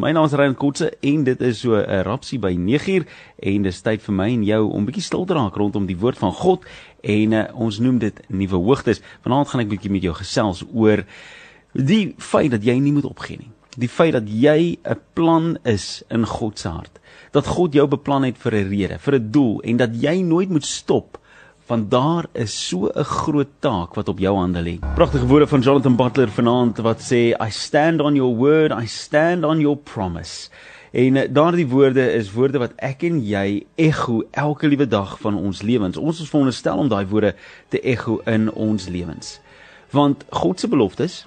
My naam is Ryan Kotse en dit is so 'n rapsie by 9uur en dis tyd vir my en jou om bietjie stil te raak rondom die woord van God en uh, ons noem dit nuwe hoogtes. Vanaand gaan ek bietjie met jou gesels oor die feit dat jy nie moet opgee nie. Die feit dat jy 'n plan is in God se hart. Dat God jou beplan het vir 'n rede, vir 'n doel en dat jy nooit moet stop want daar is so 'n groot taak wat op jou hande lê. Pragtige woorde van Jonathan Butler vanaand wat sê I stand on your word, I stand on your promise. En eh, daardie woorde is woorde wat ek en jy ekho elke liewe dag van ons lewens. Ons is veronderstel om daai woorde te ekho in ons lewens. Want God se beloftes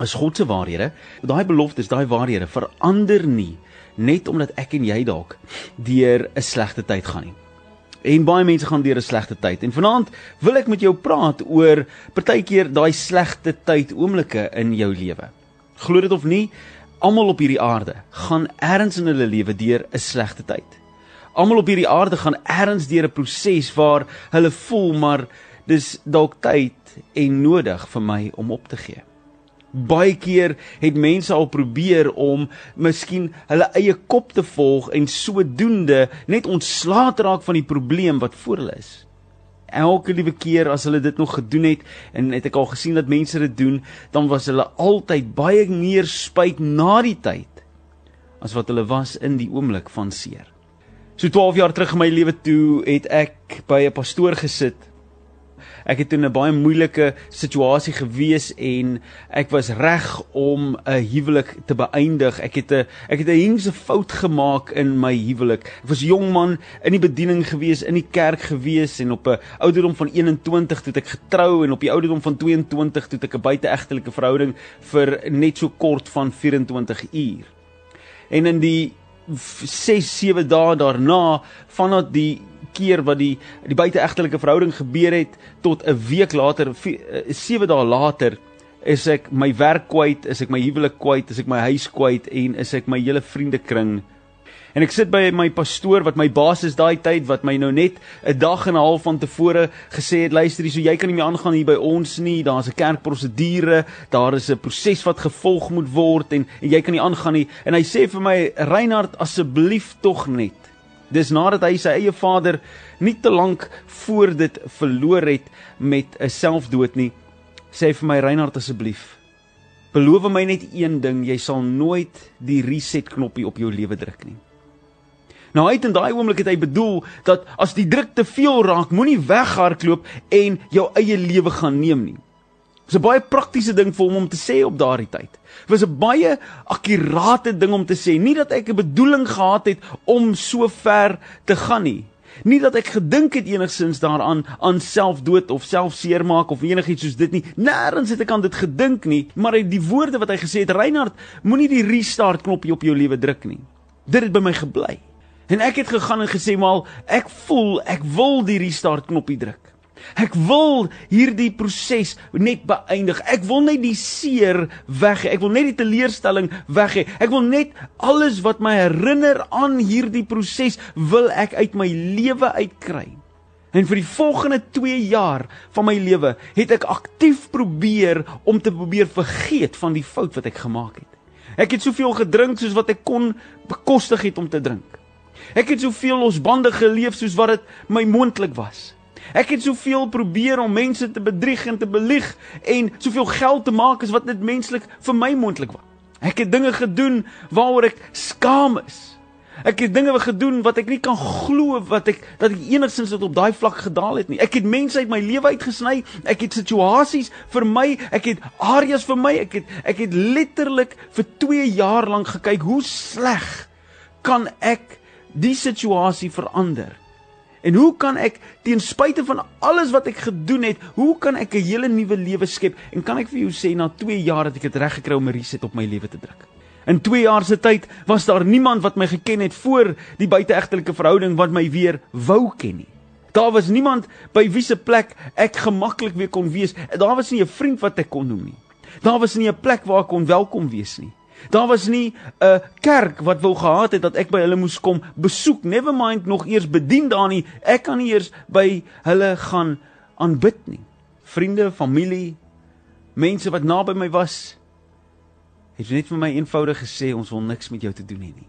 is God se waarhede. Daai beloftes, daai waarhede verander nie net omdat ek en jy dalk deur 'n slegte tyd gaan nie. En baie mense gaan deur 'n slegte tyd. En vanaand wil ek met jou praat oor partykeer daai slegte tyd oomblikke in jou lewe. Glo dit of nie, almal op hierdie aarde gaan ergens in hulle lewe deur 'n slegte tyd. Almal op hierdie aarde gaan ergens deur 'n proses waar hulle voel maar dis dalk tyd en nodig vir my om op te gee. Baie keer het mense al probeer om miskien hulle eie kop te volg en sodoende net ontslae te raak van die probleem wat voor hulle is. Elke liewe keer as hulle dit nog gedoen het en het ek al gesien dat mense dit doen, dan was hulle altyd baie meer spyt na die tyd as wat hulle was in die oomblik van seer. So 12 jaar terug in my lewe toe het ek by 'n pastoor gesit Ek het in 'n baie moeilike situasie gewees en ek was reg om 'n huwelik te beëindig. Ek het 'n ek het 'n hingse fout gemaak in my huwelik. Ek was jong man in die bediening gewees, in die kerk gewees en op 'n ouderdom van 21 toe ek getrou en op die ouderdom van 22 toe ek 'n buiteegtelike verhouding vir net so kort van 24 uur. En in die 6 7 dae daarna vandat die keer wat die die buiteegtelike verhouding gebeur het tot 'n week later 7 eh, dae later is ek my werk kwyt, is ek my huwelik kwyt, is ek my huis kwyt en is ek my hele vriendekring. En ek sit by my pastoor wat my baas is daai tyd wat my nou net 'n dag en 'n half van tevore gesê het luister hier so jy kan nie meer aangaan hier by ons nie daar's 'n kerkprosedure daar is 'n proses wat gevolg moet word en, en jy kan nie aangaan nie. En hy sê vir my Reinhard asseblief tog net Dis nadat hy sy eie vader nie te lank voor dit verloor het met 'n selfdood nie, sê vir my Reinhard asseblief. Beloof my net een ding, jy sal nooit die reset knoppie op jou lewe druk nie. Nou uit in daai oomblik het hy bedoel dat as die druk te veel raak, moenie weghardloop en jou eie lewe gaan neem nie. Dis 'n baie praktiese ding vir hom om te sê op daardie tyd. Dit was 'n baie akkurate ding om te sê, nie dat ek 'n bedoeling gehad het om so ver te gaan nie. Nie dat ek gedink het enigsins daaraan aan selfdood of selfseermaak of enigiets soos dit nie. Nêrens het ek aan dit gedink nie, maar uit die woorde wat hy gesê het, Reinhard, moenie die restart knoppie op jou lewe druk nie. Dit het by my gebly. En ek het gegaan en gesê, "Maar ek voel ek wil die restart knoppie druk." Ek wil hierdie proses net beëindig. Ek wil net die seer weg hê. Ek wil net die teleurstelling weg hê. Ek wil net alles wat my herinner aan hierdie proses wil ek uit my lewe uitkry. En vir die volgende 2 jaar van my lewe het ek aktief probeer om te probeer vergeet van die fout wat ek gemaak het. Ek het soveel gedrink soos wat ek kon bekostig het om te drink. Ek het soveel losbandig geleef soos wat dit my moontlik was. Ek het soveel probeer om mense te bedrieg en te belieg en soveel geld te maak as wat dit menslik vir my moontlik was. Ek het dinge gedoen waaroor ek skaam is. Ek het dinge gedoen wat ek nie kan glo wat ek dat ek enigsins op daai vlak gedaal het nie. Ek het mense uit my lewe uitgesny. Ek het situasies vir my, ek het areas vir my. Ek het ek het letterlik vir 2 jaar lank gekyk hoe sleg kan ek die situasie verander? En hoe kan ek ten spyte van alles wat ek gedoen het, hoe kan ek 'n hele nuwe lewe skep? En kan ek vir jou sê na 2 jaar het ek dit reg gekry om 'n reset op my lewe te druk. In 2 jaar se tyd was daar niemand wat my geken het voor die buiteegtelike verhouding wat my weer wou ken nie. Daar was niemand by wie se plek ek gemaklik weer kon wees. Daar was nie 'n vriend wat ek kon noem nie. Daar was nie 'n plek waar ek kon welkom wees nie. Daar was nie 'n kerk wat wou gehad het dat ek by hulle moes kom besoek, never mind nog eers bedien daar nie. Ek kan nie eers by hulle gaan aanbid nie. Vriende, familie, mense wat naby my was, het net vir my eenvoudig gesê ons wil niks met jou te doen hê nie.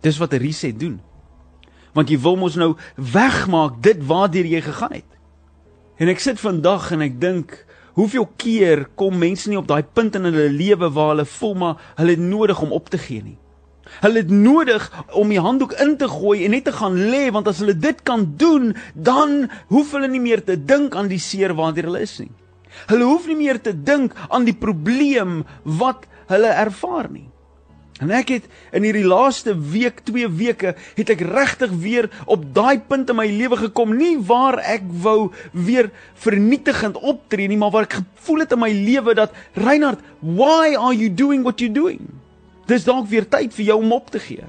Dis wat 'n reset doen. Want jy wil mos nou wegmaak dit waartoe jy gegaan het. En ek sit vandag en ek dink, hoeveel keer kom mense nie op daai punt in hulle lewe waar hulle voel maar hulle het nodig om op te gee nie. Hulle het nodig om die handdoek in te gooi en net te gaan lê want as hulle dit kan doen, dan hoef hulle nie meer te dink aan die seer waartoe hulle is nie. Hulle hoef nie meer te dink aan die probleem wat hulle ervaar nie. En ek het in hierdie laaste week, 2 weke, het ek regtig weer op daai punt in my lewe gekom, nie waar ek wou weer vernietigend optree nie, maar waar ek gevoel het in my lewe dat Reinhard, why are you doing what you doing? Dis dalk weer tyd vir jou om op te gee.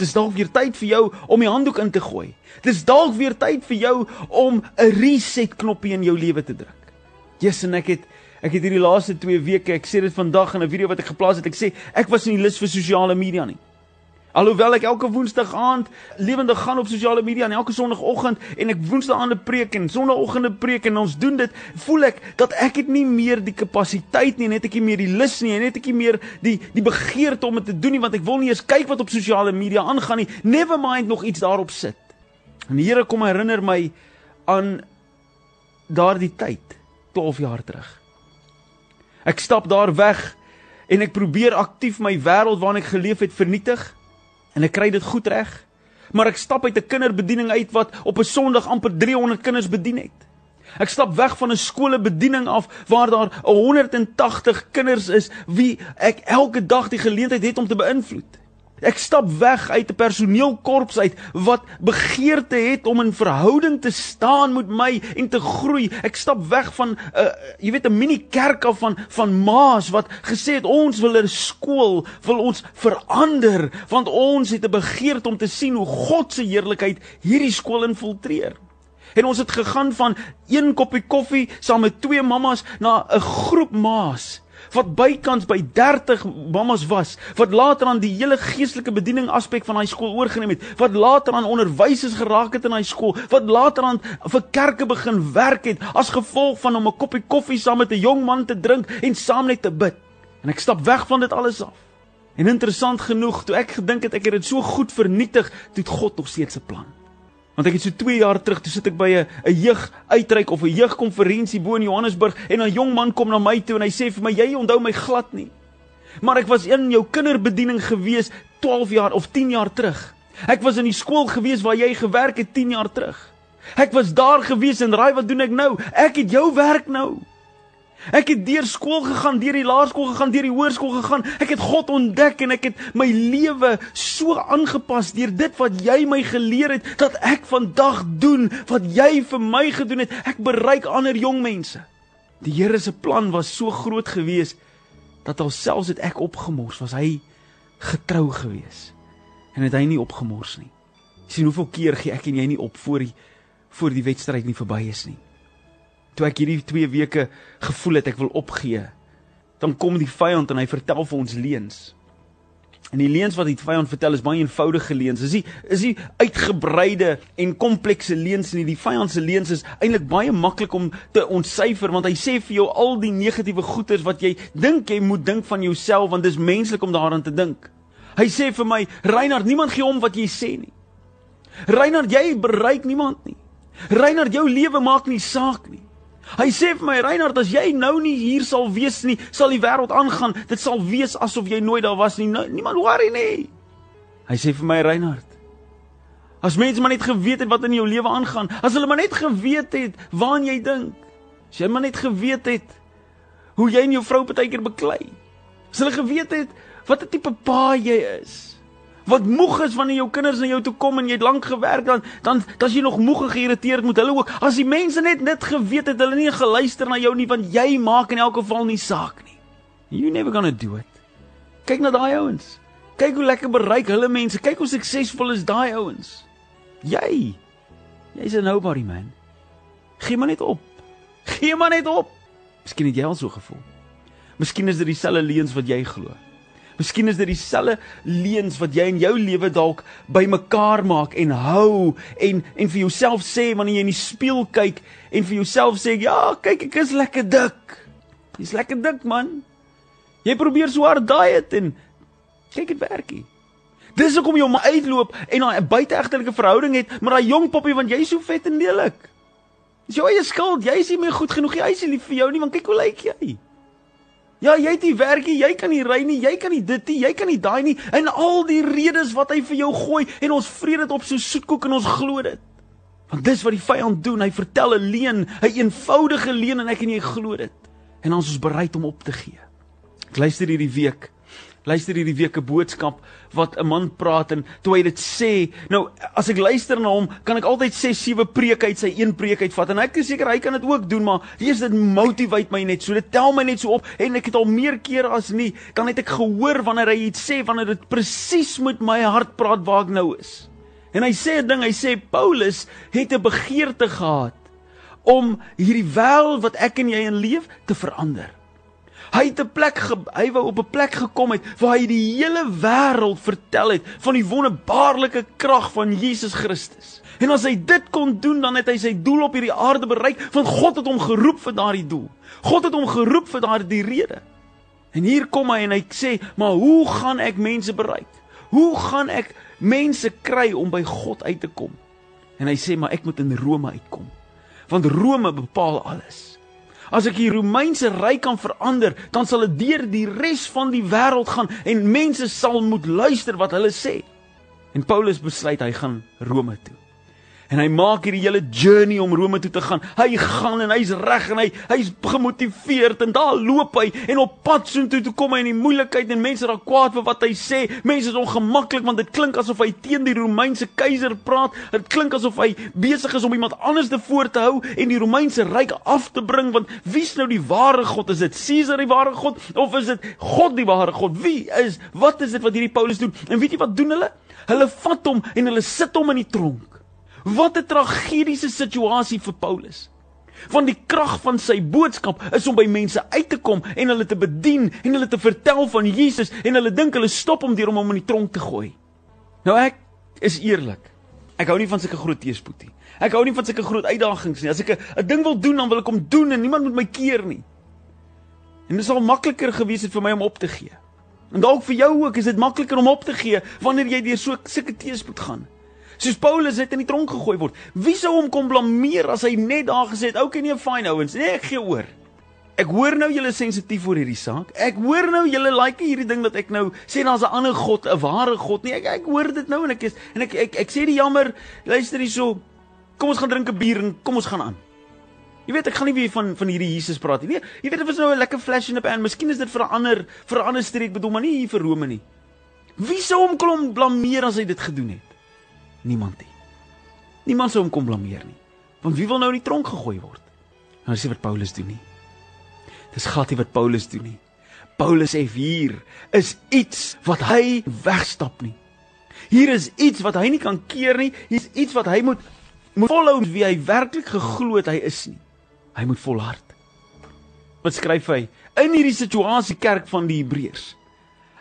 Dis dalk weer tyd vir jou om die handdoek in te gooi. Dis dalk weer tyd vir jou om 'n reset knoppie in jou lewe te druk. Jesus en ek het Ek het hierdie laaste 2 weke, ek sê dit vandag in 'n video wat ek geplaas het, ek sê ek was nie lus vir sosiale media nie. Alhoewel ek elke woensdag aand lewendig gaan op sosiale media en elke sonoggend en ek woensdae aande preek en sonoggende preek en ons doen dit, voel ek dat ek het nie meer die kapasiteit nie, net ek nie meer die lus nie, net ek nie meer die die begeerte om dit te doen nie want ek wil nie eens kyk wat op sosiale media aangaan nie. Never mind nog iets daarop sit. En die Here kom herinner my aan daardie tyd 12 jaar terug. Ek stap daar weg en ek probeer aktief my wêreld waarin ek geleef het vernietig en ek kry dit goed reg. Maar ek stap uit 'n kinderbediening uit wat op 'n Sondag amper 300 kinders bedien het. Ek stap weg van 'n skoolbediening af waar daar 180 kinders is wie ek elke dag die geleentheid het om te beïnvloed. Ek stap weg uit 'n personeelkorps uit wat begeerte het om in verhouding te staan met my en te groei. Ek stap weg van 'n uh, jy weet 'n mini kerk af van van Maas wat gesê het ons wil 'n skool wil ons verander want ons het 'n begeerte om te sien hoe God se heerlikheid hierdie skool infiltreer. En ons het gegaan van een koppie koffie saam met twee mammas na 'n groep Maas wat bykans by 30 mammas was, wat later aan die hele geestelike bediening aspek van daai skool oorgeneem het, wat later aan onderwysers geraak het in daai skool, wat later aan vir kerke begin werk het as gevolg van om 'n koppie koffie saam met 'n jong man te drink en saam net te bid. En ek stap weg van dit alles af. En interessant genoeg, toe ek gedink het ek het dit so goed vernietig, het God nog steeds 'n plan. Want ek het so 2 jaar terug, toe sit ek by 'n 'n jeug uitreik of 'n jeugkonferensie bo in Johannesburg en 'n jong man kom na my toe en hy sê vir my jy onthou my glad nie. Maar ek was in jou kinderbediening gewees 12 jaar of 10 jaar terug. Ek was in die skool gewees waar jy gewerk het 10 jaar terug. Ek was daar gewees en raai wat doen ek nou? Ek het jou werk nou. Ek het deur skool gegaan, deur die laerskool gegaan, deur die hoërskool gegaan. Ek het God ontdek en ek het my lewe so aangepas deur dit wat jy my geleer het dat ek vandag doen wat jy vir my gedoen het. Ek bereik ander jong mense. Die Here se plan was so groot geweest dat alselfs het ek opgemors, was hy getrou geweest. En het hy nie opgemors nie. Sien hoeveel keer gee ek en jy nie op voor die voor die wedstryd nie verby is nie toe ek hierdie 2 weke gevoel het ek wil opgee, dan kom die vyand en hy vertel vir ons leuns. En die leuns wat die vyand vertel is baie eenvoudige leuns. Is nie is nie uitgebreide en komplekse leuns nie. Die vyand se leuns is eintlik baie maklik om te ontsyfer want hy sê vir jou al die negatiewe goeders wat jy dink jy moet dink van jouself want dis menslik om daaraan te dink. Hy sê vir my, Reinhard, niemand gee om wat jy sê nie. Reinhard, jy bereik niemand nie. Reinhard, jou lewe maak nie saak nie. Hy sê vir my Reinhard, as jy nou nie hier sal wees nie, sal die wêreld aangaan. Dit sal wees asof jy nooit daar was nie. Nou, niemand worry nie. Hy sê vir my Reinhard, as mense maar net geweet het wat in jou lewe aangaan, as hulle maar net geweet het waaraan jy dink, as jy maar net geweet het hoe jy en jou vrou partykeer beklei. As hulle geweet het wat 'n tipe pa jy is wat moeg is wanneer jou kinders na jou toe kom en jy het lank gewerk dan dan dan's jy nog moeg en geïrriteerd met hulle ook. As die mense net net geweet het hulle nie geluister na jou nie want jy maak in elk geval nie saak nie. You never to do it. Kyk na daai ouens. Kyk hoe lekker bereik hulle mense. Kyk hoe suksesvol is daai ouens. Jy. Jy's 'n nobody man. Gee maar net op. Gee maar net op. Miskien het jy al so gevoel. Miskien is dit dieselfde leuns wat jy glo. Miskien is dit dieselfde leuns wat jy in jou lewe dalk bymekaar maak en hou en en vir jouself sê wanneer jy in die spieël kyk en vir jouself sê ja, kyk ek is lekker dik. Jy's lekker dik man. Jy probeer so hard diet en kyk dit werk nie. Dis hoekom jy hom uitloop en 'n buiteegtelike verhouding het met daai jong poppie want jy's so vet en lelik. Jou eie skuld. Jy is nie meer goed genoeg. Jy is nie lief vir jou nie want kyk hoe lyk jy. Ja, jy het nie werk nie, jy kan nie ry nie, jy kan nie dit nie, jy kan nie daai nie en al die redes wat hy vir jou gooi en ons vreet dit op so soetkoek en ons glo dit. Want dis wat die vyand doen, hy vertel 'n leuen, 'n eenvoudige leuen en ek en jy glo dit. En ons is bereid om op te gee. Ek luister hierdie week luister hierdie week 'n boodskap wat 'n man praat en toe hy dit sê, nou as ek luister na hom, kan ek altyd sê sewe preke uit sy een preek uitvat en ek is seker hy kan dit ook doen, maar eers dit motiveer my net so, dit tel my net so op en ek het al meer kere as nie, kan net ek gehoor wanneer hy iets sê wanneer dit presies met my hart praat waar ek nou is. En hy sê 'n ding, hy sê Paulus het 'n begeerte gehad om hierdie wêreld wat ek en jy in leef te verander. Hy het 'n plek hy wou op 'n plek gekom het waar hy die hele wêreld vertel het van die wonderbaarlike krag van Jesus Christus. En as hy dit kon doen, dan het hy sy doel op hierdie aarde bereik, want God het hom geroep vir daardie doel. God het hom geroep vir daardie rede. En hier kom hy en hy sê, "Maar hoe gaan ek mense bereik? Hoe gaan ek mense kry om by God uit te kom?" En hy sê, "Maar ek moet in Rome uitkom." Want Rome bepaal alles. As ek die Romeinse ryk kan verander, dan sal dit deur die res van die wêreld gaan en mense sal moet luister wat hulle sê. En Paulus besluit hy gaan Rome toe. En hy maak hierdie hele journey om Rome toe te gaan. Hy gaan en hy's reg en hy hy's gemotiveerd en daar loop hy en op pad soontoe toe kom hy in die moeilikheid en mense raak kwaad vir wat hy sê. Mense is ongemaklik want dit klink asof hy teen die Romeinse keiser praat. Dit klink asof hy besig is om iemand anders te voor te hou en die Romeinse ryk af te bring want wie's nou die ware God? Is dit Caesar die ware God of is dit God die ware God? Wie is wat is dit wat hierdie Paulus doen? En weet jy wat doen hulle? Hulle vat hom en hulle sit hom in die tronk. Wat 'n tragediese situasie vir Paulus. Want die krag van sy boodskap is om by mense uit te kom en hulle te bedien en hulle te vertel van Jesus en hulle dink hulle stop hom deur om hom in die tronk te gooi. Nou ek is eerlik. Ek hou nie van sulke groot teëspoed nie. Ek hou nie van sulke groot uitdagings nie. As ek 'n ding wil doen, dan wil ek hom doen en niemand moet my keer nie. En dit sal makliker gewees het vir my om op te gee. En dalk vir jou ook is dit makliker om op te gee wanneer jy deur so sulke teëspoed gaan soos Paulus het in die tronk gegooi word. Wie sou hom kon blameer as hy net daar gesê het, "Oké, okay, nee, fyn ouens, nee, ek gee oor." Ek hoor nou julle sensitief oor hierdie saak. Ek hoor nou julle like hierdie ding dat ek nou sê daar's 'n ander God, 'n ware God nie. Ek ek hoor dit nou en ek is en ek ek, ek, ek sê die jammer, luister hierso. Kom ons gaan drink 'n bier en kom ons gaan aan. Jy weet ek gaan nie weer van van hierdie Jesus praat nie. Nee, jy weet dit was nou 'n lekker flash in the pan. Miskien is dit vir 'n ander vir 'n ander streek bedoel, maar nie hier vir Rome nie. Wie sou hom kon blameer as hy dit gedoen het? Niemand nie. Niemand sou hom kon blameer nie. Want wie wil nou in die tronk gegooi word? Nou sien wat Paulus doen nie. Dis gat nie wat Paulus doen nie. Paulus sê hier is iets wat hy wegstap nie. Hier is iets wat hy nie kan keer nie. Hier's iets wat hy moet moet volhou wie hy werklik geglo het hy is nie. Hy moet volhard. Wat skryf hy in hierdie situasie kerk van die Hebreërs?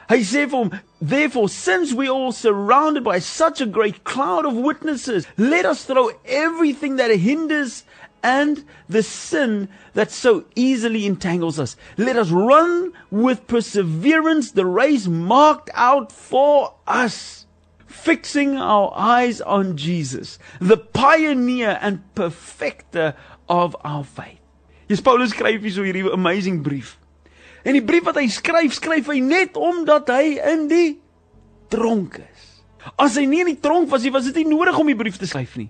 Sê vir hom, therefore since we are all surrounded by such a great cloud of witnesses, let us throw everything that hinders and the sin that so easily entangles us. Let us run with perseverance the race marked out for us, fixing our eyes on Jesus, the pioneer and perfecter of our faith. Yes, Paulus skryf hier so hierdie amazing brief. En die brief wat hy skryf, skryf hy net omdat hy in die tronk is. As hy nie in die tronk was nie, was dit nie nodig om die brief te skryf nie.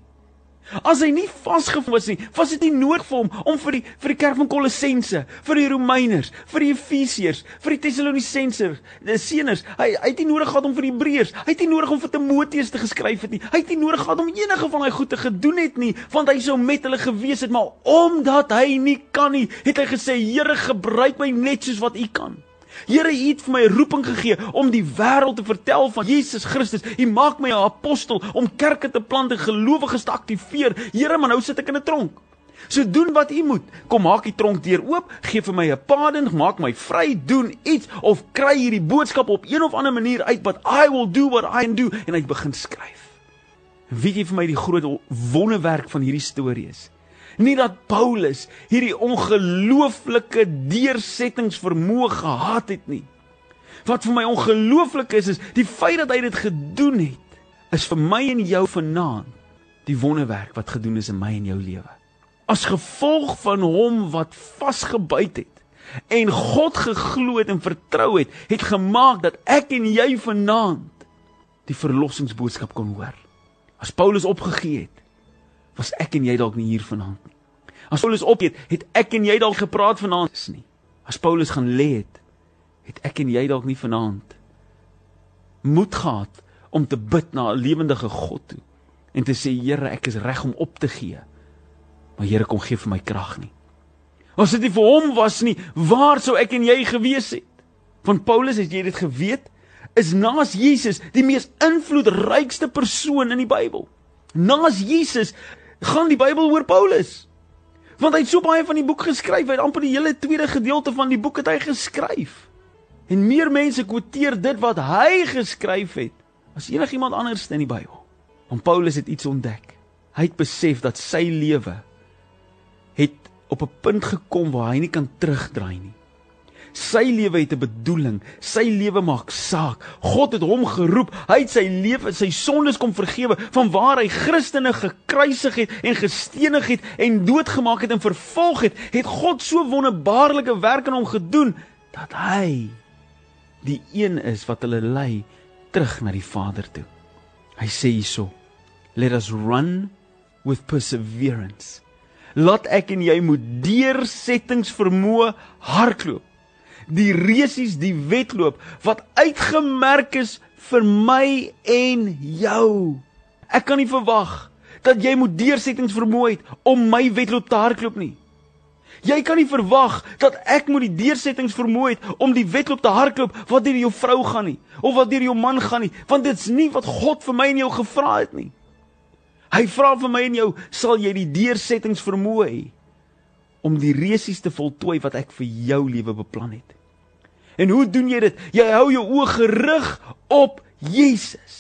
As hy nie vasgevang was nie, was dit nie nodig vir hom om vir die vir die kerk van Kolossense, vir die Romeiners, vir die Efesiërs, vir die Tessalonisense, die seners, hy hy het nie nodig gehad om vir die Hebreërs, hy het nie nodig om vir Timoteus te geskryf het nie. Hy het nie nodig gehad om enige van daai goed te gedoen het nie, want hy sou met hulle gewees het, maar omdat hy nie kan nie, het hy gesê, Here, gebruik my net soos wat U kan. Here, U het vir my 'n roeping gegee om die wêreld te vertel van Jesus Christus. U maak my 'n apostel om kerke te plant en gelowiges te aktiveer. Here, maar nou sit ek in 'n tronk. So doen wat U moet. Kom maak die tronk deur oop, gee vir my 'n pardon, maak my vry, doen iets of kry hierdie boodskap op een of ander manier uit wat I will do what I can do en hy begin skryf. Weet jy vir my die groot wonderwerk van hierdie storie is? Nie dat Paulus hierdie ongelooflike deursettingsvermoë gehad het nie. Wat vir my ongelooflik is is die feit dat hy dit gedoen het, is vir my en jou vanaand die wonderwerk wat gedoen is in my en jou lewe. As gevolg van hom wat vasgebyt het en God geglo het en vertrou het, het gemaak dat ek en jy vanaand die verlossingsboodskap kon hoor. As Paulus opgegee het, was ek en jy dalk nie hier vanaand nie. As Paulus opgee het, het ek en jy dalk gepraat vanaand nie. As Paulus gaan lê het, het ek en jy dalk nie vanaand moed gehad om te bid na 'n lewendige God toe en te sê Here, ek is reg om op te gee. Maar Here, kom gee vir my krag nie. As dit nie vir hom was nie, waar sou ek en jy gewees het? Van Paulus het jy dit geweet, is naas Jesus die mees invloedrykste persoon in die Bybel. Naas Jesus gaan die Bybel oor Paulus. Want hy het so baie van die boek geskryf, hy het amper die hele tweede gedeelte van die boek het hy geskryf. En meer mense kwoteer dit wat hy geskryf het as enigiemand anders in die Bybel. Want Paulus het iets ontdek. Hy het besef dat sy lewe het op 'n punt gekom waar hy nie kan terugdraai nie. Sy lewe het 'n bedoeling. Sy lewe maak saak. God het hom geroep. Hy het sy lewe, sy sondes kom vergewe van waar hy Christene gekruisig het en gestenig het en doodgemaak het en vervolg het. Het God so wonderbaarlike werk aan hom gedoen dat hy die een is wat hulle lei terug na die Vader toe. Hy sê hierso: Let us run with perseverance. Laat ek en jy moet deursettings vermoë hardloop. Die resies die wedloop wat uitgemerk is vir my en jou. Ek kan nie verwag dat jy moet deursettings vermoë het om my wedloop te hardloop nie. Jy kan nie verwag dat ek moet die deursettings vermoë het om die wedloop te hardloop wat deur jou vrou gaan nie of wat deur jou man gaan nie, want dit's nie wat God vir my en jou gevra het nie. Hy vra vir my en jou, sal jy die deursettings vermoë hê om die resies te voltooi wat ek vir jou lewe beplan het? En hoe doen jy dit? Jy hou jou oë gerig op Jesus.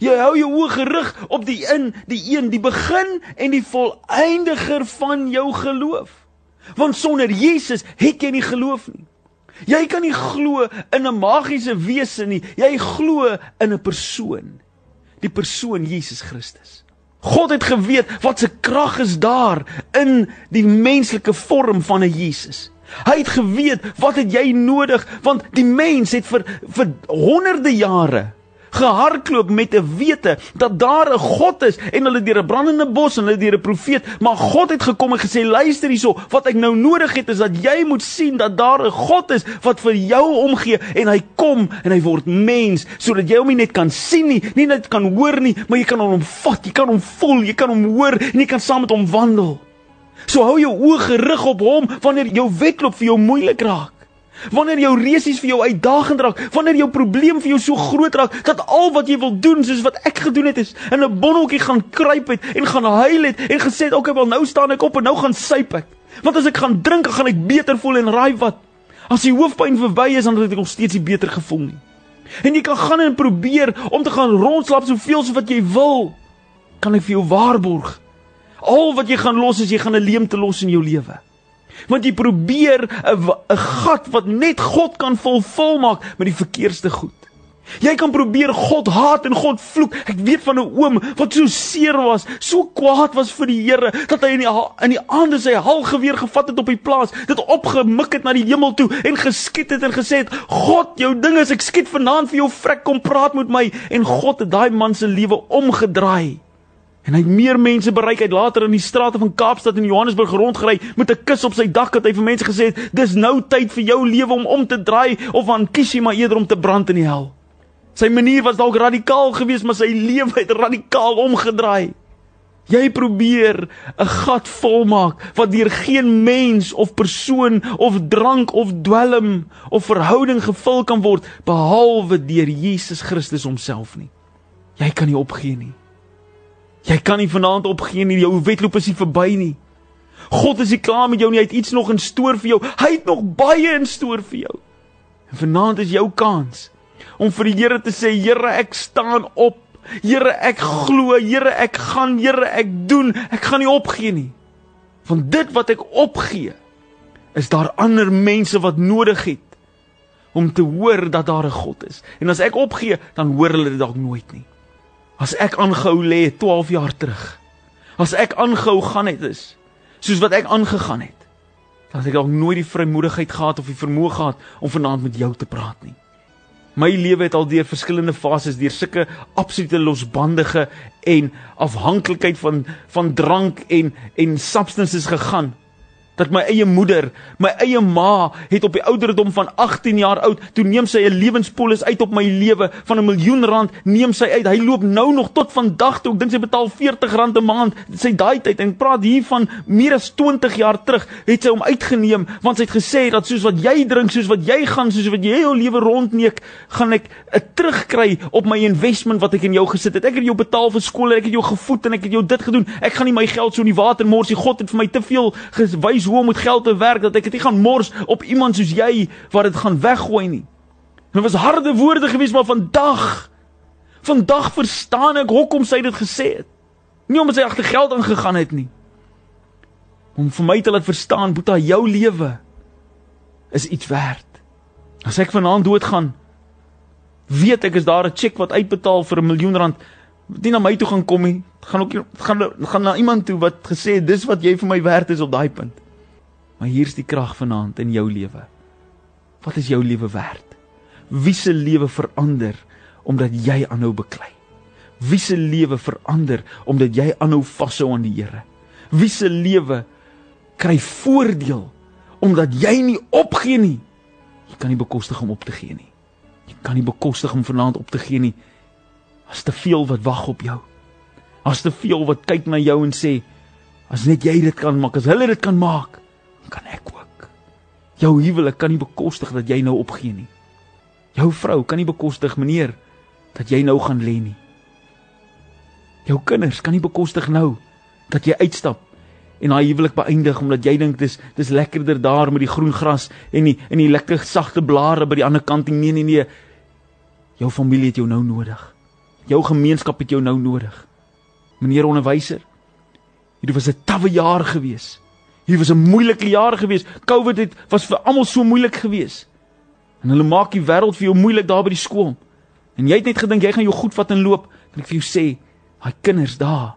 Jy hou jou oë gerig op die in, die een, die begin en die volëindiger van jou geloof. Want sonder Jesus het jy nie geloof nie. Jy kan nie glo in 'n magiese wese nie. Jy glo in 'n persoon. Die persoon Jesus Christus. God het geweet wat se krag is daar in die menslike vorm van 'n Jesus. Hy het geweet wat het jy nodig want die mens het vir vir honderde jare gehardloop met 'n wete dat daar 'n God is en hulle deur 'n brandende bos en hulle deur 'n profeet, maar God het gekom en gesê luister hierso, wat ek nou nodig het is dat jy moet sien dat daar 'n God is wat vir jou omgee en hy kom en hy word mens sodat jy hom nie net kan sien nie, nie net kan hoor nie, maar jy kan hom vat, jy kan hom voel, jy kan hom hoor en jy kan saam met hom wandel. So hou jou oë gerig op hom wanneer jou wedloop vir jou moeilik raak. Wanneer jou resies vir jou uitdagend raak, wanneer jou probleem vir jou so groot raak dat al wat jy wil doen soos wat ek gedoen het is in 'n bonneltjie gaan kruip het en gaan huil het en gesê het okay wel nou staan ek op en nou gaan syp ek. Want as ek gaan drink, gaan ek beter voel en raai wat. As die hoofpyn verby is, dan het ek nog steeds nie beter gevoel nie. En jy kan gaan en probeer om te gaan rondslap soveel so wat jy wil. Kan ek vir jou waarborg? Al wat jy gaan los is jy gaan 'n leemte los in jou lewe want jy probeer 'n gat wat net God kan volvul maak met die verkeerste goed. Jy kan probeer God haat en God vloek. Ek weet van 'n oom wat so seer was, so kwaad was vir die Here dat hy in die in die aande sy halgeweer gevat het op die plaas, dit opgemik het na die hemel toe en geskiet het en gesê het: "God, jou ding is ek skiet vanaand vir jou vrek kom praat met my." En God het daai man se lewe omgedraai. En hy het meer mense bereik uit later in die strate van Kaapstad en Johannesburg rondgery met 'n kus op sy dak het hy vir mense gesê dis nou tyd vir jou lewe om om te draai of aan kies jy maar eerder om te brand in die hel. Sy manier was dalk radikaal geweest maar sy lewe het radikaal omgedraai. Jy probeer 'n gat volmaak wat deur geen mens of persoon of drank of dwelm of verhouding gevul kan word behalwe deur Jesus Christus homself nie. Jy kan nie opgee nie. Jy kan nie vanaand opgee nie, jou wedloop is nie verby nie. God is nie klaar met jou nie, hy het iets nog in stoor vir jou. Hy het nog baie in stoor vir jou. En vanaand is jou kans om vir die Here te sê, Here, ek staan op. Here, ek glo, Here, ek gaan, Here, ek doen. Ek gaan nie opgee nie. van dit wat ek opgee, is daar ander mense wat nodig het om te hoor dat daar 'n God is. En as ek opgee, dan hoor hulle dit dalk nooit nie. As ek aangehou lê 12 jaar terug. As ek aangehou gaan het is soos wat ek aangegaan het. Dan het ek dalk nooit die vrymoedigheid gehad of die vermoë gehad om vanaand met jou te praat nie. My lewe het al deur verskillende fases, deur sulke absolute losbandige en afhanklikheid van van drank en en substances gegaan dat my eie moeder, my eie ma het op die ouderdom van 18 jaar oud, toe neem sy 'n lewenspolis uit op my lewe van 'n miljoen rand, neem sy uit. Hy loop nou nog tot vandag toe. Ek dink sy betaal 40 rand 'n maand. Sy daai tyd en praat hier van meer as 20 jaar terug, het sy hom uitgeneem want sy het gesê dat soos wat jy drink, soos wat jy gaan, soos wat jy jou lewe rondneek, gaan ek 'n terugkry op my investment wat ek in jou gesit het. Ek het jou betaal vir skool, ek het jou gevoed en ek het jou dit gedoen. Ek gaan nie my geld so in die water mors nie. God het vir my te veel gewys hoe om met geld te werk dat ek dit nie gaan mors op iemand soos jy wat dit gaan weggooi nie. Dit was harde woorde gewees maar vandag vandag verstaan ek hoekom sy dit gesê het. Nie omdat sy agter geld ingegaan het nie. Om vir my te laat verstaan Boeta jou lewe is iets werd. As ek vanaand doodgaan, weet ek is daar 'n cheque wat uitbetaal vir 'n miljoen rand nie na my toe gaan kom nie. Gaan ook gaan gaan na iemand toe wat gesê dis wat jy vir my werd is op daai punt. Maar hier's die krag vanaand in jou lewe. Wat is jou lewe werd? Wie se lewe verander omdat jy aanhou beklei? Wie se lewe verander omdat jy aanhou vashou aan die Here? Wie se lewe kry voordeel omdat jy nie opgee nie? Jy kan nie bekostig om op te gee nie. Jy kan nie bekostig om vanaand op te gee nie. As te veel wat wag op jou. As te veel wat kyk na jou en sê as net jy dit kan maak, as hulle dit kan maak, kan ek ook. Jou huwelik kan nie bekostig dat jy nou opgee nie. Jou vrou kan nie bekostig meneer dat jy nou gaan lê nie. Jou kinders kan nie bekostig nou dat jy uitstap en daai huwelik beëindig omdat jy dink dis dis lekkerder daar met die groen gras en die en die lekker sagte blare by die ander kant. Nee nee nee. Jou familie het jou nou nodig. Jou gemeenskap het jou nou nodig. Meneer onderwyser, hierdie was 'n tawwe jaar geweest. Hier was 'n moeilike jaar gewees. COVID het was vir almal so moeilik gewees. En hulle maak die wêreld vir jou moeilik daar by die skool. En jy het net gedink jy gaan jou goed vat en loop. Kan ek vir jou sê, daai kinders daar.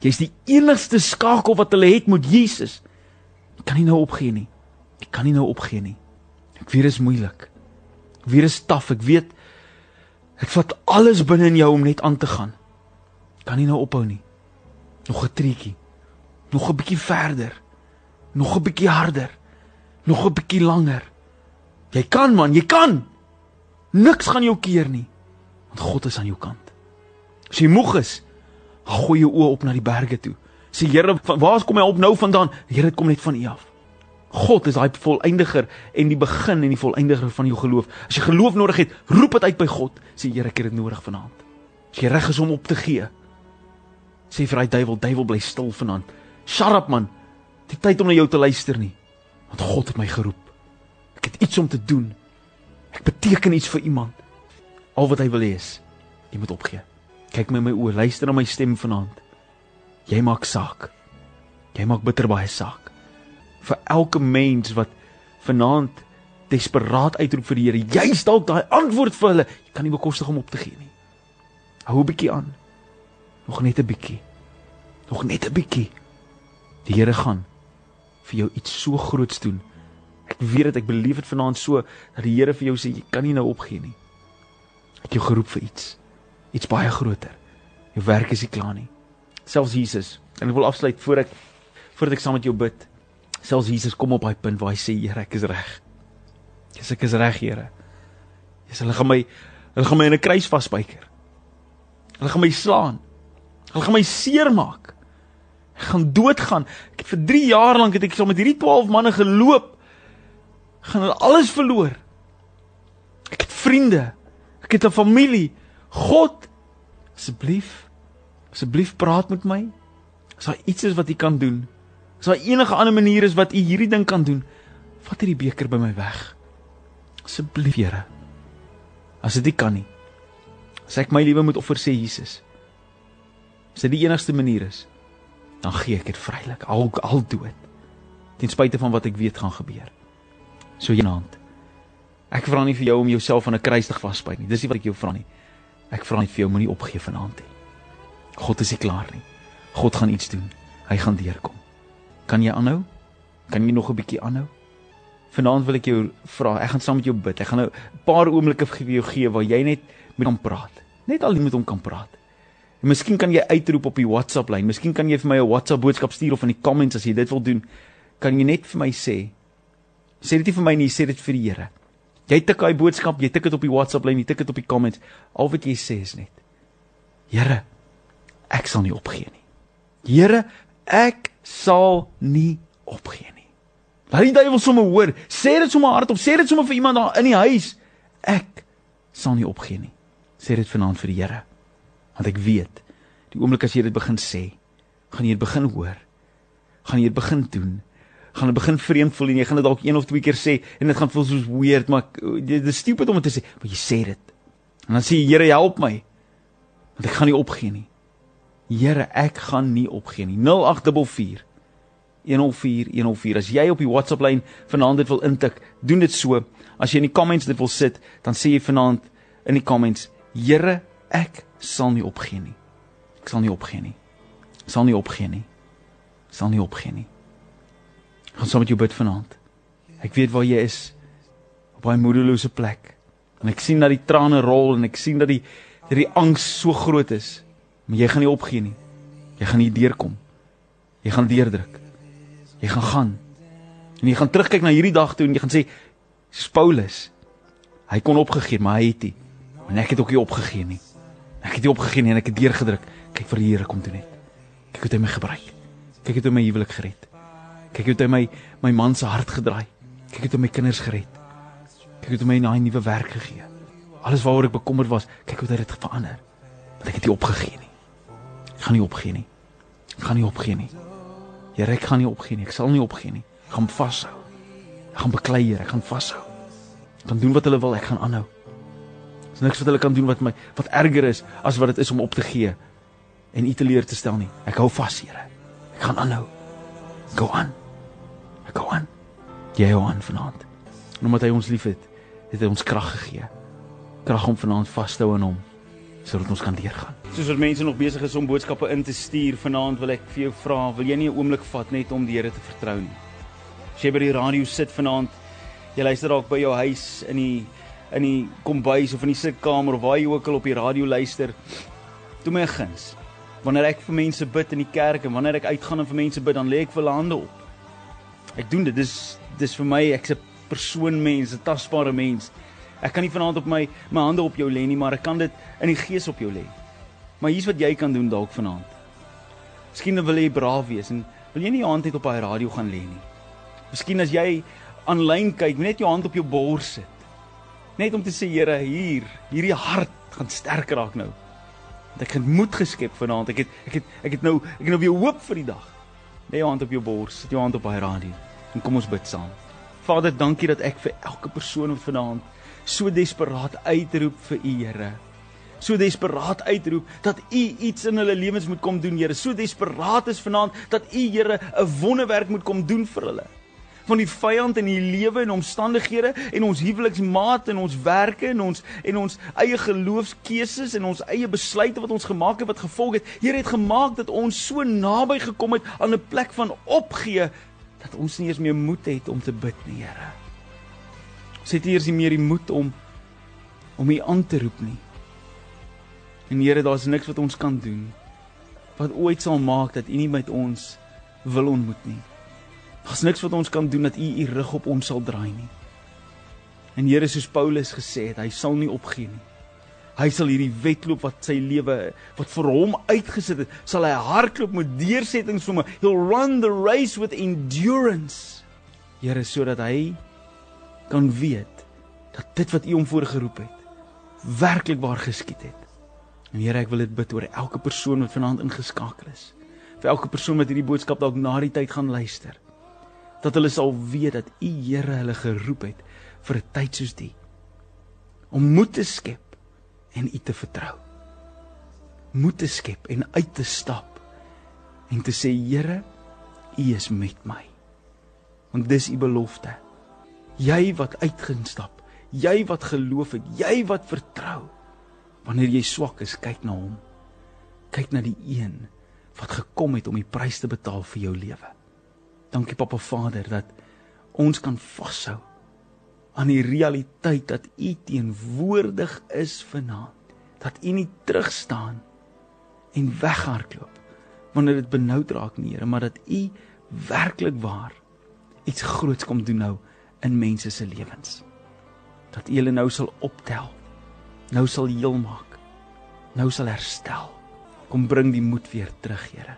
Jy's die enigste skakel wat hulle het met Jesus. Jy kan nie nou opgee nie. Jy kan nie nou opgee nie. Ek weet dit is moeilik. Ek weet dit is taaf. Ek weet ek vat alles binne in jou om net aan te gaan. Jy kan nie nou ophou nie. Nog 'n treetjie. Nog 'n bietjie verder nog 'n bietjie harder, nog 'n bietjie langer. Jy kan man, jy kan. Niks gaan jou keer nie, want God is aan jou kant. As jy moeg is, gooi jou oë op na die berge toe. Sê Here, waar kom my op nou vandaan? Here, dit kom net van U af. God is daai volëindiger en die begin en die volëindiger van jou geloof. As jy geloof nodig het, roep dit uit by God. Sê Here, ek het dit nodig vanaand. As jy reg is om op te gee, sê vir daai duiwel, duiwel bly stil vanaand. Shut up man die tyd om na jou te luister nie. Want God het my geroep. Ek het iets om te doen. Ek beteken iets vir iemand. Al wat hy wil hê is jy moet opgee. Kyk my in my oë, luister na my stem vanaand. Jy maak saak. Jy maak bitter baie saak. Vir elke mens wat vanaand desperaat uitroep vir die Here, jy's dalk daai antwoord vir hulle. Jy kan nie bekostig om op te gee nie. Hou 'n bietjie aan. Nog net 'n bietjie. Nog net 'n bietjie. Die Here gaan vir jou iets so groots doen. Ek weet dit, ek beleef dit vanaand so dat die Here vir jou sê jy kan nie nou opgee nie. Ek het jou geroep vir iets. Iets baie groter. Jou werk is nie klaar nie. Selfs Jesus, en ek wil afsluit voor ek voordat ek saam met jou bid. Selfs Jesus kom op daai punt waar hy sê Here, ek is reg. Jesus, ek is reg, Here. Jesus, hulle gaan my hulle gaan my in 'n kruis vasbyker. Hulle gaan my slaan. Hulle gaan my seermaak gaan doodgaan. Ek het vir 3 jaar lank het ek saam met hierdie 12 manne geloop. Gaan hulle alles verloor. Ek het vriende. Ek het 'n familie. God, asseblief, asseblief praat met my. As daar iets is wat U kan doen. As daar enige ander manier is wat U hierdie ding kan doen, vat hierdie beker by my weg. Asseblief, Here. As dit nie kan nie. As ek my lewe moet offer sê Jesus. As dit die enigste manier is dan gee ek dit vrylik, al al dood. Ten spyte van wat ek weet gaan gebeur. So jy naand. Ek vra nie vir jou om jouself aan 'n kruis te vasbyt nie. Dis nie wat ek jou vra nie. Ek vra net vir jou moenie opgee vanaand nie. God is nie klaar nie. God gaan iets doen. Hy gaan deurkom. Kan jy aanhou? Kan jy nog 'n bietjie aanhou? Vanaand wil ek jou vra, ek gaan saam met jou bid. Ek gaan nou 'n paar oomblikke vir jou gee waar jy net met hom praat. Net alleen met hom kan praat. En miskien kan jy uitroep op die WhatsApp lyn. Miskien kan jy vir my 'n WhatsApp boodskap stuur of in die comments as jy dit wil doen. Kan jy net vir my sê? Sê dit nie vir my nie, sê dit vir die Here. Jy tik daai boodskap, jy tik dit op die WhatsApp lyn, jy tik dit op die comments. Al wat jy sê is net: Here, ek sal nie opgee nie. Here, ek sal nie opgee nie. Laat die duiwel sommer hoor. Sê dit sommer hardop, sê dit sommer vir iemand daar in die huis. Ek sal nie opgee nie. Sê dit vanaand vir die Here. Want ek weet, die oomblik as jy dit begin sê, gaan jy dit begin hoor. Gaan jy dit begin doen. Gaan dit begin vreemd voel en jy gaan dit dalk een of twee keer sê en dit gaan voel soos weird, maar dit is stupid om dit te sê, maar jy sê dit. En dan sê jy, Here, help my. Want ek gaan nie opgee nie. Here, ek gaan nie opgee nie. 0844 104 104. As jy op die WhatsApp lyn vanaand dit wil intik, doen dit so. As jy in die comments dit wil sit, dan sê jy vanaand in die comments: Here, ek sal nie opgee nie. Ek sal nie opgee nie. Ek sal nie opgee nie. Ek sal nie opgee nie. Gaan saam met jou bid vanaand. Ek weet waar jy is op daai moedelose plek. En ek sien dat die trane rol en ek sien dat die dat die angs so groot is. Maar jy gaan nie opgee nie. Jy gaan nie deurkom. Jy gaan deurdruk. Jy gaan gaan. En jy gaan terugkyk na hierdie dag toe en jy gaan sê Paulus. Hy kon opgegee, maar hy het nie. En ek het ook nie opgegee nie. Ek het nie opgegee nie en ek het deurgedruk. Kyk vir die Here kom toe net. Kyk hoe hy my gebruik. Kyk hoe hy my huwelik gered. Kyk hoe hy my my man se hart gedraai. Kyk hoe hy my kinders gered. Kyk hoe hy my 'n nuwe werk gegee. Alles waaroor ek bekommerd was, kyk hoe hy dit verander. Want ek het nie opgegee nie. Ek gaan nie opgee nie. Ek gaan nie opgee nie. Here, ek gaan nie opgee nie. Ek sal nie opgee nie. Ek gaan vashou. Ek gaan beklei, Here. Ek gaan vashou. Ek gaan doen wat hulle wil. Ek gaan aanhou. Dis niks wat hulle kan doen wat my wat erger is as wat dit is om op te gee en u te leer te stel nie. Ek hou vas, Here. Ek gaan aanhou. Go aan. Ek go aan. Jy hou aan vanaand. En omdat hy ons liefhet, het hy ons krag gegee. Krag om vanaand vas te hou aan hom sodat ons kan deurgaan. Soos wat mense nog besig is om boodskappe in te stuur, vanaand wil ek vir jou vra, wil jy nie 'n oomblik vat net om die Here te vertrou nie? As jy by die radio sit vanaand, jy luister dalk by jou huis in die in die kombuis of in die sitkamer of waar jy ook al op die radio luister, doen my guns. Wanneer ek vir mense bid in die kerk en wanneer ek uitgaan en vir mense bid, dan lê ek vir hulle hande op. Ek doen dit. Dis dis vir my ek's 'n persoon mens, 'n tasbare mens. Ek kan nie vanaand op my my hande op jou lê nie, maar ek kan dit in die gees op jou lê. Maar hier's wat jy kan doen dalk vanaand. Miskien wil jy braaf wees en wil jy nie jou hand net op daai radio gaan lê nie. Miskien as jy aanlyn kyk, net jou hand op jou bors sit. Net om te sê Here, hier, hierdie hart gaan sterk raak nou. Want ek het moed geskep vanaand. Ek het ek het ek het nou ek het nou weer hoop vir die dag. Lê jou hand op jou bors, sit jou hand op daai radio en kom ons bid saam. Vader, dankie dat ek vir elke persoon vanaand so desperaat uitroep vir u Here. So desperaat uitroep dat u iets in hulle lewens moet kom doen, Here. So desperaat is vanaand dat u Here 'n wonderwerk moet kom doen vir hulle. Van die vyand in die lewe en omstandighede en ons huweliksmaat en ons werke en ons en ons eie geloofskeuses en ons eie besluite wat ons gemaak het wat gevolg het. Here het gemaak dat ons so naby gekom het aan 'n plek van opgee dat ons nie eens meer moed het om te bid nie, Here. Ons het eers nie meer die moed om om U aan te roep nie. En Here, daar's niks wat ons kan doen wat ooit sal maak dat U nie met ons wil ontmoet nie. Daar's niks wat ons kan doen dat U U rug op ons sal draai nie. En Here, soos Paulus gesê het, hy sal nie opgee nie. Hy sal hierdie wedloop wat sy lewe wat vir hom uitgesit het, sal hy hardloop met deursettings vir my. He'll run the race with endurance. Here, sodat hy kan weet dat dit wat U hom voorgeroep het werklik waar geskied het. En Here, ek wil dit bid oor elke persoon wat vanaand ingeskakel is. Vir elke persoon wat hierdie boodskap dalk na die tyd gaan luister. Dat hulle sal weet dat U Here hulle geroep het vir 'n tyd soos die om moed te skep en U te vertrou. Moed te skep en uit te stap en te sê Here, U is met my. Want dis U belofte. Jy wat uitgestap, jy wat geloof het, jy wat vertrou. Wanneer jy swak is, kyk na hom. Kyk na die een wat gekom het om die prys te betaal vir jou lewe. Dankie Papa Vader dat ons kan vashou aan die realiteit dat U teenwoordig is vanaand. Dat U nie terugstaan en weghardloop wanneer dit benoud raak nie, Here, maar dat U werklik waar iets groots kom doen nou in mense se lewens. Dat U hulle nou sal optel. Nou sal heel maak. Nou sal herstel. Kom bring die moed weer terug, Here.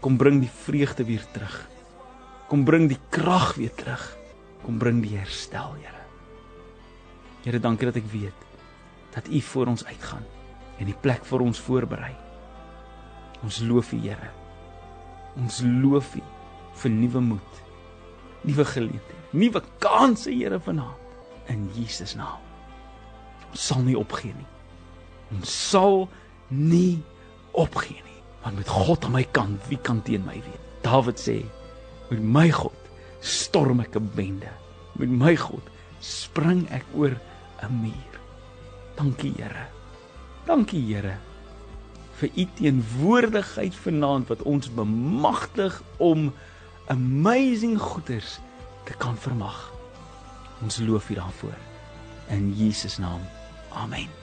Kom bring die vreugde weer terug. Kom bring die krag weer terug. Kom bring die herstel, Here. Here, dankie dat ek weet dat U voor ons uitgaan en die plek vir ons voorberei. Ons loof U, Here. Ons loof U vir nuwe moed, nuwe geleenthede, nuwe kansse, Here vanaand in Jesus naam. Ons sal nie opgee nie. Ons sal nie opgee nie. Want met God aan my kant, wie kan teen my wees? Dawid sê, met my God storm ek 'n bende. Met my God spring ek oor 'n muur. Dankie Here. Dankie Here vir u teenwoordigheid vanaand wat ons bemagtig om amazing goeders te kan vermag. Ons loof U daarvoor in Jesus naam. Amen.